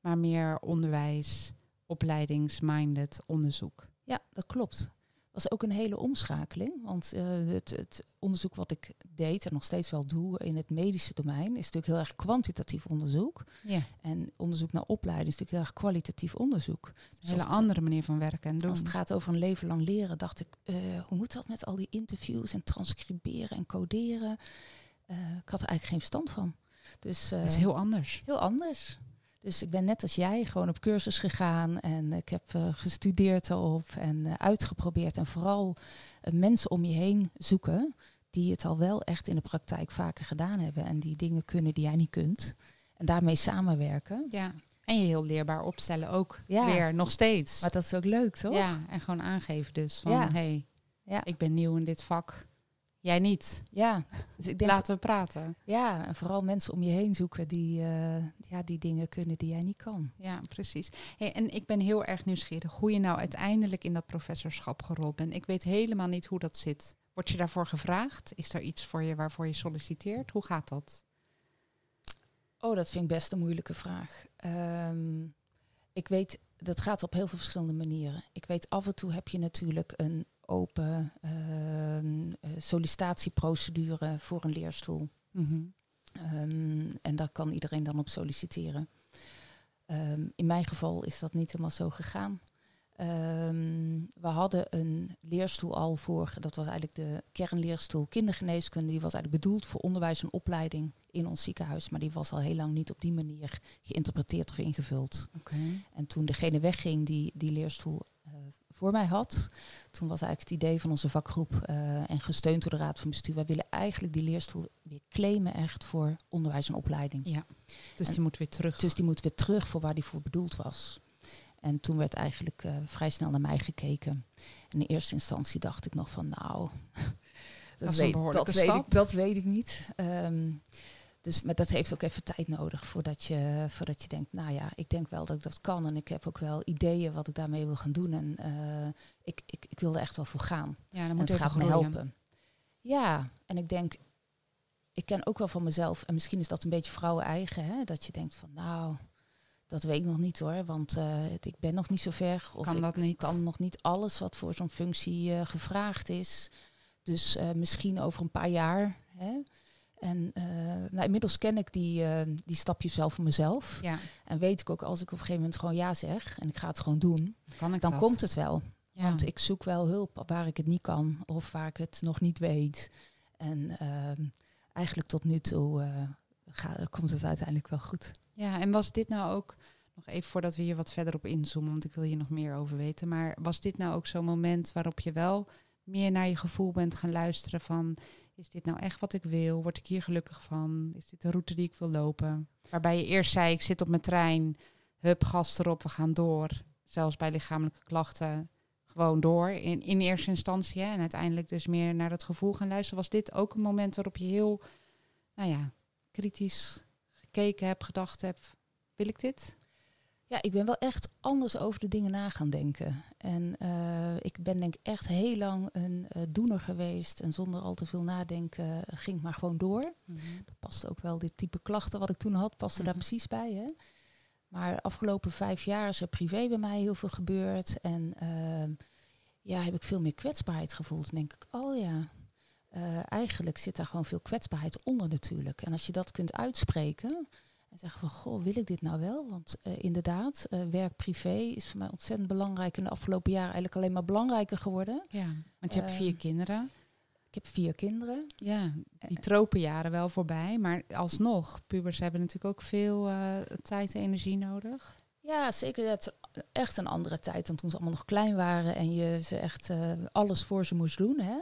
Maar meer onderwijs, opleidingsminded onderzoek. Ja, dat klopt. Was ook een hele omschakeling. Want uh, het, het, onderzoek wat ik deed en nog steeds wel doe in het medische domein is natuurlijk heel erg kwantitatief onderzoek. Ja. En onderzoek naar opleiding is natuurlijk heel erg kwalitatief onderzoek. Een hele andere manier van werken en doen. Als het gaat over een leven lang leren, dacht ik, uh, hoe moet dat met al die interviews en transcriberen en coderen? Uh, ik had er eigenlijk geen verstand van. Dus, is heel anders. Heel anders. Dus ik ben net als jij gewoon op cursus gegaan en ik heb uh, gestudeerd erop en uh, uitgeprobeerd. En vooral uh, mensen om je heen zoeken die het al wel echt in de praktijk vaker gedaan hebben en die dingen kunnen die jij niet kunt. En daarmee samenwerken. Ja. En je heel leerbaar opstellen ook ja. weer, nog steeds. Maar dat is ook leuk, toch? Ja, en gewoon aangeven dus van, Ja. hey, Ja. ik ben nieuw in dit vak. Jij niet. Ja, dus ik denk, Laten we praten. ja, en vooral mensen om je heen zoeken die, uh, ja, die dingen kunnen die jij niet kan. Ja, precies. Hey, en ik ben heel erg nieuwsgierig hoe je nou uiteindelijk in dat professorschap gerold bent. Ik weet helemaal niet hoe dat zit. Word je daarvoor gevraagd? Is er iets voor je waarvoor je solliciteert? Hoe gaat dat? Oh, dat vind ik best een moeilijke vraag. Um, ik weet, dat gaat op heel veel verschillende manieren. Ik weet, af en toe heb je natuurlijk een open uh, sollicitatieprocedure voor een leerstoel. Mm -hmm. um, en daar kan iedereen dan op solliciteren. Um, in mijn geval is dat niet helemaal zo gegaan. Ehm, we hadden een leerstoel al voor, dat was eigenlijk de kernleerstoel kindergeneeskunde. Die was eigenlijk bedoeld voor onderwijs en opleiding in ons ziekenhuis. Maar die was al heel lang niet op die manier geïnterpreteerd of ingevuld. En toen degene wegging die die leerstoel voor mij had, toen was eigenlijk het idee van onze vakgroep uh, en gesteund door de Raad van Bestuur. Wij willen eigenlijk die leerstoel weer claimen echt voor onderwijs en opleiding. Ja, dus die moet weer terug. Dus die moet weer terug voor waar die voor bedoeld was. En toen werd eigenlijk uh, vrij snel naar mij gekeken. En in eerste instantie dacht ik nog van nou, dat, dat, weet, dat, weet, ik, dat weet ik niet. Um, dus, maar dat heeft ook even tijd nodig voordat je, voordat je denkt, nou ja, ik denk wel dat ik dat kan. En ik heb ook wel ideeën wat ik daarmee wil gaan doen. En uh, ik, ik, ik wil er echt wel voor gaan. Ja, dan moet het gaat me helpen. Ja, en ik denk, ik ken ook wel van mezelf, en misschien is dat een beetje vrouwen eigen, hè, dat je denkt van nou, dat weet ik nog niet hoor, want uh, ik ben nog niet zo ver. Of kan ik dat niet? kan nog niet alles wat voor zo'n functie uh, gevraagd is. Dus misschien over een paar jaar. Hè. En nou, inmiddels ken ik die, die stapjes zelf voor mezelf. Ja. En weet ik ook als ik op een gegeven moment gewoon ja zeg en ik ga het gewoon doen, kan ik dan dat? komt het wel. Ja. Want ik zoek wel hulp waar ik het niet kan of waar ik het nog niet weet. En ehm, eigenlijk tot nu toe Ga, komt het uiteindelijk wel goed. Ja, en was dit nou ook, nog even voordat we hier wat verder op inzoomen, want ik wil hier nog meer over weten, maar was dit nou ook zo'n moment waarop je wel meer naar je gevoel bent gaan luisteren van, is dit nou echt wat ik wil? Word ik hier gelukkig van? Is dit de route die ik wil lopen? Waarbij je eerst zei, ik zit op mijn trein, hup, gas erop, we gaan door. Zelfs bij lichamelijke klachten gewoon door in, in eerste instantie. Hè, en uiteindelijk dus meer naar het gevoel gaan luisteren. Was dit ook een moment waarop je heel, nou ja, kritisch gekeken heb, gedacht heb, wil ik dit? Ja, ik ben wel echt anders over de dingen na gaan denken. En uh, ik ben denk echt heel lang een uh, doener geweest. En zonder al te veel nadenken ging ik maar gewoon door. Mm -hmm. Dat paste ook wel, dit type klachten wat ik toen had, paste mm -hmm. daar precies bij. Hè? Maar de afgelopen vijf jaar is er privé bij mij heel veel gebeurd. En uh, ja, heb ik veel meer kwetsbaarheid gevoeld. Dan denk ik, oh ja, eigenlijk zit daar gewoon veel kwetsbaarheid onder natuurlijk. En als je dat kunt uitspreken en zeggen van, goh, wil ik dit nou wel? Want uh, inderdaad, uh, werk-privé is voor mij ontzettend belangrijk. In de afgelopen jaren eigenlijk alleen maar belangrijker geworden. Ja, want je hebt vier kinderen. Ik heb vier kinderen. Ja, die tropenjaren wel voorbij. Maar alsnog, pubers hebben natuurlijk ook veel tijd en energie nodig. Ja, zeker. Het is echt een andere tijd dan toen ze allemaal nog klein waren en je ze echt alles voor ze moest doen. Hè?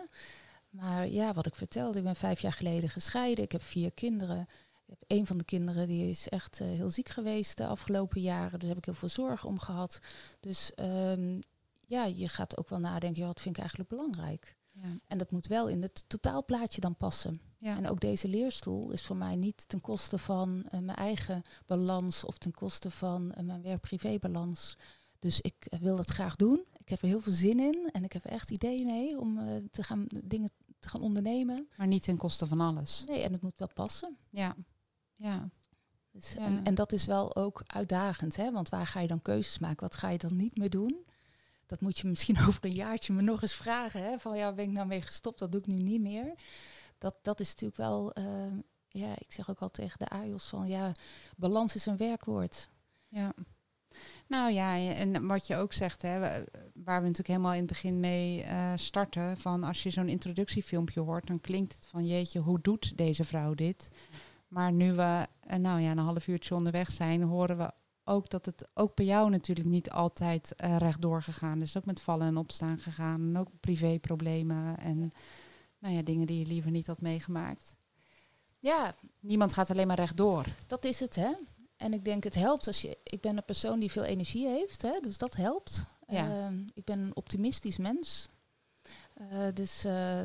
Maar ja, wat ik vertelde, ik ben vijf jaar geleden gescheiden. Ik heb vier kinderen. Ik heb een van de kinderen die is echt uh, heel ziek geweest de afgelopen jaren. Dus daar heb ik heel veel zorg om gehad. Dus um, ja, je gaat ook wel nadenken, ja, wat vind ik eigenlijk belangrijk? Ja. En dat moet wel in het totaalplaatje dan passen. Ja. En ook deze leerstoel is voor mij niet ten koste van uh, mijn eigen balans of ten koste van uh, mijn werk-privé-balans. Dus ik wil dat graag doen. Ik heb er heel veel zin in en ik heb er echt ideeën mee om te gaan dingen te gaan ondernemen. Maar niet ten koste van alles. Nee, en het moet wel passen. Ja, ja. Dus, Ja. en, en dat is wel ook uitdagend, hè? want waar ga je dan keuzes maken? Wat ga je dan niet meer doen? Dat moet je misschien over een jaartje me nog eens vragen. Hè? Van ja, ben ik nou mee gestopt? Dat doe ik nu niet meer. Dat, dat is natuurlijk wel, uh, ja, ik zeg ook al tegen de AIOS van ja, balans is een werkwoord. Ja. Nou ja, en wat je ook zegt, hè, waar we natuurlijk helemaal in het begin mee uh, starten, van als je zo'n introductiefilmpje hoort, dan klinkt het van jeetje, hoe doet deze vrouw dit? Maar nu we uh, nou ja, een half uurtje onderweg zijn, horen we ook dat het ook bij jou natuurlijk niet altijd uh, rechtdoor gegaan is. Ook met vallen en opstaan gegaan, en ook privéproblemen en nou ja, dingen die je liever niet had meegemaakt. Ja, Niemand gaat alleen maar rechtdoor. dat is het, hè? En ik denk het helpt als je. Ik ben een persoon die veel energie heeft, hè, dus dat helpt. Ja. Uh, ik ben een optimistisch mens. Uh, dus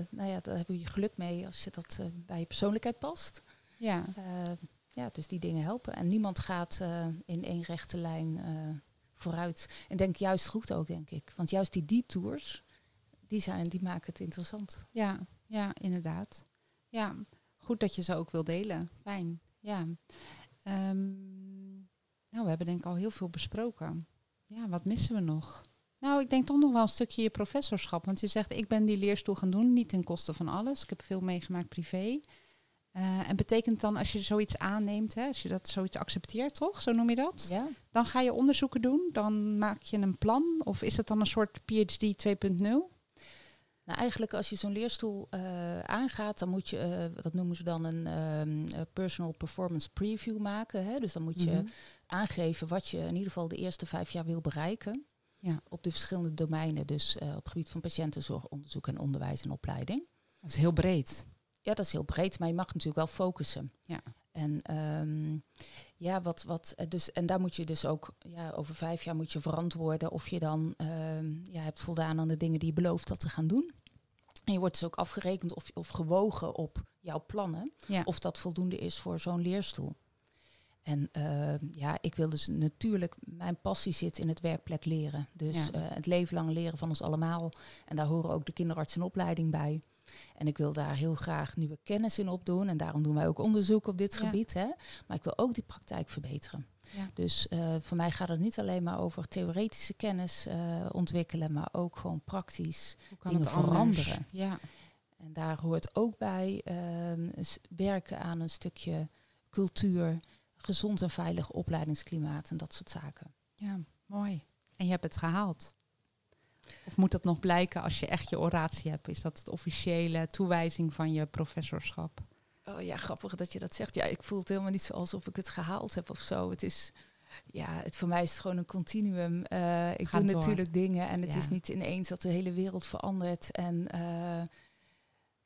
nou ja, daar heb je geluk mee als je dat bij je persoonlijkheid past. Ja. ja, dus die dingen helpen. En niemand gaat in één rechte lijn vooruit. En denk juist goed ook, denk ik. Want juist die detours, die, zijn, die maken het interessant. Ja, ja, inderdaad. Ja, goed dat je ze ook wil delen. Fijn. Ja. Um, nou, we hebben denk ik al heel veel besproken. Ja, wat missen we nog? Nou, ik denk toch nog wel een stukje je professorschap. Want je zegt, ik ben die leerstoel gaan doen, niet ten koste van alles. Ik heb veel meegemaakt privé. Eh, en betekent dan als je zoiets aanneemt, hè, als je dat zoiets accepteert, toch? Zo noem je dat? Ja. Dan ga je onderzoeken doen, dan maak je een plan. Of is het dan een soort PhD 2.0? Nou, eigenlijk als je zo'n leerstoel eh, aangaat, dan moet je, eh, dat noemen ze dan een ehm, eh, personal performance preview maken. Hè? Dus dan moet je Mhm. aangeven wat je in ieder geval de eerste vijf jaar wil bereiken. Ja. Op de verschillende domeinen, dus op het gebied van patiëntenzorg, onderzoek en onderwijs en opleiding. Dat is heel breed. Ja, dat is heel breed, maar je mag natuurlijk wel focussen. Ja. En ehm, ja, wat, wat, eh, dus, en daar moet je dus ook, ja, over vijf jaar moet je verantwoorden of je dan ehm, ja, hebt voldaan aan de dingen die je belooft dat te gaan doen. En je wordt dus ook afgerekend of, of gewogen op jouw plannen, Ja. of dat voldoende is voor zo'n leerstoel. En ehm, ja, ik wil dus natuurlijk, mijn passie zit in het werkplek leren. Dus Ja. eh, het leven lang leren van ons allemaal. En daar horen ook de kinderarts en opleiding bij. En ik wil daar heel graag nieuwe kennis in opdoen. En daarom doen wij ook onderzoek op dit Ja. gebied. Hè. Maar ik wil ook die praktijk verbeteren. Ja. Dus eh, voor mij gaat het niet alleen maar over theoretische kennis eh, ontwikkelen, maar ook gewoon praktisch. Dingen veranderen. Ja. En daar hoort ook bij ehm, werken aan een stukje cultuur, gezond en veilig opleidingsklimaat en dat soort zaken. ja, mooi. En je hebt het gehaald. Of moet dat nog blijken als je echt je oratie hebt? Is dat het officiële toewijzing van je professorschap? Oh ja, grappig dat je dat zegt. Ja, ik voel het helemaal niet zo alsof ik het gehaald heb of zo. Het is, ja, het, voor mij is het gewoon een continuum. Eh, ik Gaat doe door. natuurlijk dingen en het Ja. is niet ineens dat de hele wereld verandert. En eh,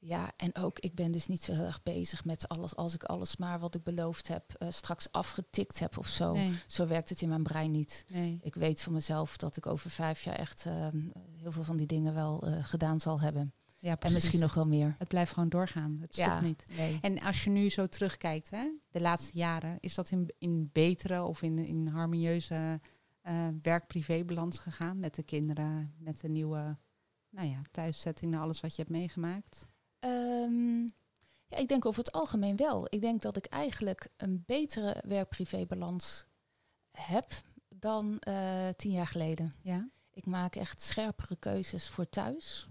ja, en ook ik ben dus niet zo heel erg bezig met alles als ik alles maar wat ik beloofd heb eh, straks afgetikt heb of zo. Nee, Zo werkt het in mijn brein niet. nee. Ik weet van mezelf dat ik over vijf jaar echt ehm, heel veel van die dingen wel eh, gedaan zal hebben. Ja, En misschien nog wel meer. Het blijft gewoon doorgaan. Het stopt Ja, niet. Nee. En als je nu zo terugkijkt, hè, de laatste jaren, is dat in, in betere of in, in harmonieuze eh werk-privé-balans gegaan met de kinderen, met de nieuwe nou ja, thuiszetting, alles wat je hebt meegemaakt? Ehm, ja, ik denk over het algemeen wel. Ik denk dat ik eigenlijk een betere werk-privé-balans heb dan eh, tien jaar geleden. Ja. Ik maak echt scherpere keuzes voor thuis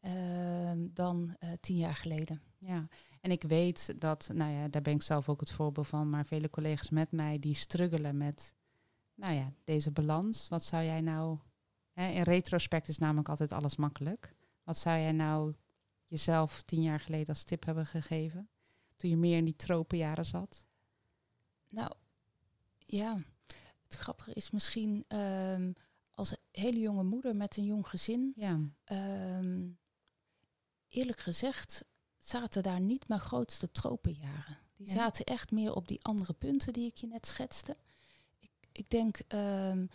ehm, dan eh, tien jaar geleden. Ja, en ik weet dat, nou ja, daar ben ik zelf ook het voorbeeld van, maar vele collega's met mij die struggelen met, nou ja, deze balans. Wat zou jij nou, hè, in retrospect is namelijk altijd alles makkelijk. Wat zou jij nou jezelf tien jaar geleden als tip hebben gegeven? Toen je meer in die tropenjaren zat? Nou, ja, het grappige is misschien ehm, als hele jonge moeder met een jong gezin Ja, Ehm, eerlijk gezegd zaten daar niet mijn grootste tropenjaren. Die Ja. zaten echt meer op die andere punten die ik je net schetste. Ik, ik denk, ehm,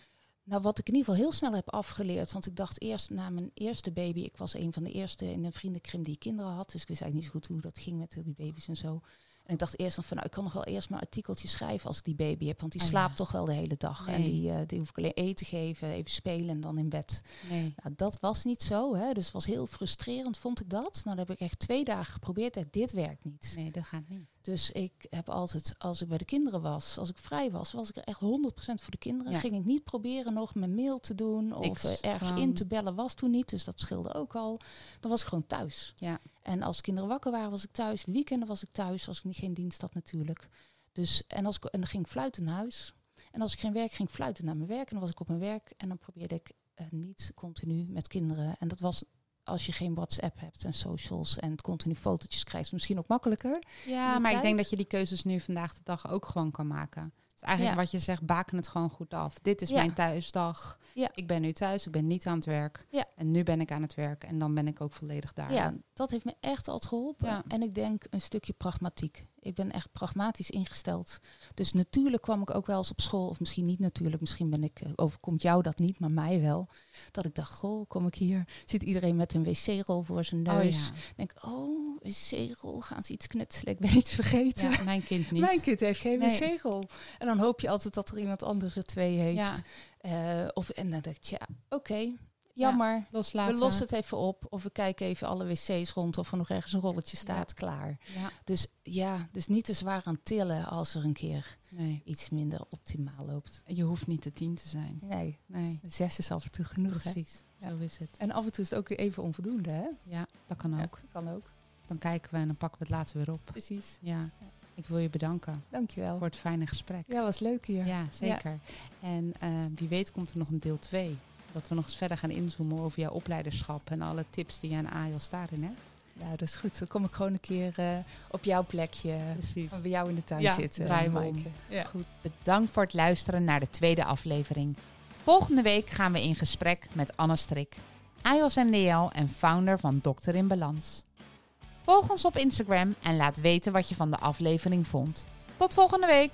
nou wat ik in ieder geval heel snel heb afgeleerd, want ik dacht eerst na mijn eerste baby, ik was een van de eerste in een vriendenkring die kinderen had, dus ik wist eigenlijk niet zo goed hoe dat ging met die baby's en zo. En ik dacht eerst nog van, nou, ik kan nog wel eerst maar artikeltjes schrijven als ik die baby heb, want die Oh ja. slaapt toch wel de hele dag. En die, eh, die hoef ik alleen eten te geven, even spelen en dan in bed. nee. Nou, dat was niet zo. Hè? Dus het was heel frustrerend, vond ik dat. Nou, dan heb ik echt twee dagen geprobeerd. Dit werkt niet. Nee, dat gaat niet. Dus ik heb altijd, als ik bij de kinderen was, als ik vrij was, was ik er echt 100% voor de kinderen. Ja. Ging ik niet proberen nog mijn mail te doen of ergens in te bellen. Was toen niet, dus dat scheelde ook al. Dan was ik gewoon thuis. Ja. En als kinderen wakker waren, was ik thuis. De weekenden was ik thuis, als ik niet geen dienst had natuurlijk. Dus, en, als ik, en dan ging ik fluiten naar huis. En als ik geen werk ging ik fluiten naar mijn werk. En dan was ik op mijn werk. En dan probeerde ik eh, niet continu met kinderen. En dat was als je geen WhatsApp hebt en socials en continu fotootjes krijgt, misschien ook makkelijker. Ja, maar ik denk dat je die keuzes nu vandaag de dag ook gewoon kan maken. Dus eigenlijk Ja. wat je zegt, baken het gewoon goed af. Dit is Ja. mijn thuisdag. Ja. Ik ben nu thuis, ik ben niet aan het werk. Ja. En nu ben ik aan het werk en dan ben ik ook volledig daar. Ja, dat heeft me echt altijd geholpen. En ik denk een stukje pragmatiek. Ik ben echt pragmatisch ingesteld. Dus natuurlijk kwam ik ook wel eens op school, of misschien niet natuurlijk, misschien ben ik, eh, overkomt jou dat niet, maar mij wel. Dat ik dacht, goh, kom ik hier, zit iedereen met een wc-rol voor zijn Oh neus. ja. denk, oh, wc-rol, gaan ze iets knutselen? Ik ben iets vergeten. ja, mijn kind niet. Mijn kind heeft geen Nee. wc-rol. En dan hoop je altijd dat er iemand andere twee heeft. Ja, Eh, of, en dan denk ik, ja, oké, jammer. loslaten. We lossen het even op. Of we kijken even alle wc's rond of er nog ergens een rolletje staat. Klaar. Ja, Dus ja, dus niet te zwaar aan tillen als er een keer nee. iets minder optimaal loopt. Je hoeft niet de tien te zijn. Nee, Nee, zes is af en toe genoeg. Hè? precies. Ja. Zo is het. En af en toe is het ook weer even onvoldoende, hè? Ja, dat kan Ja, ook. kan ook. dan kijken we en dan pakken we het later weer op. Precies. Ja, ik wil je bedanken Dankjewel. voor het fijne gesprek. Ja, was leuk hier. Ja, zeker. En eh, wie weet komt er nog een deel 2. Dat we nog eens verder gaan inzoomen over jouw opleiderschap en alle tips die je aan AJOS daarin hebt. Ja, dat is goed. Dan kom ik gewoon een keer eh, op jouw plekje, Precies. van bij jou in de tuin Ja, zitten. Maaike. Ja. Goed. Bedankt voor het luisteren naar de tweede aflevering. Volgende week gaan we in gesprek met Anne Strik, AJOS MDL en founder van Dokter in Balans. Volg ons op Instagram en laat weten wat je van de aflevering vond. Tot volgende week!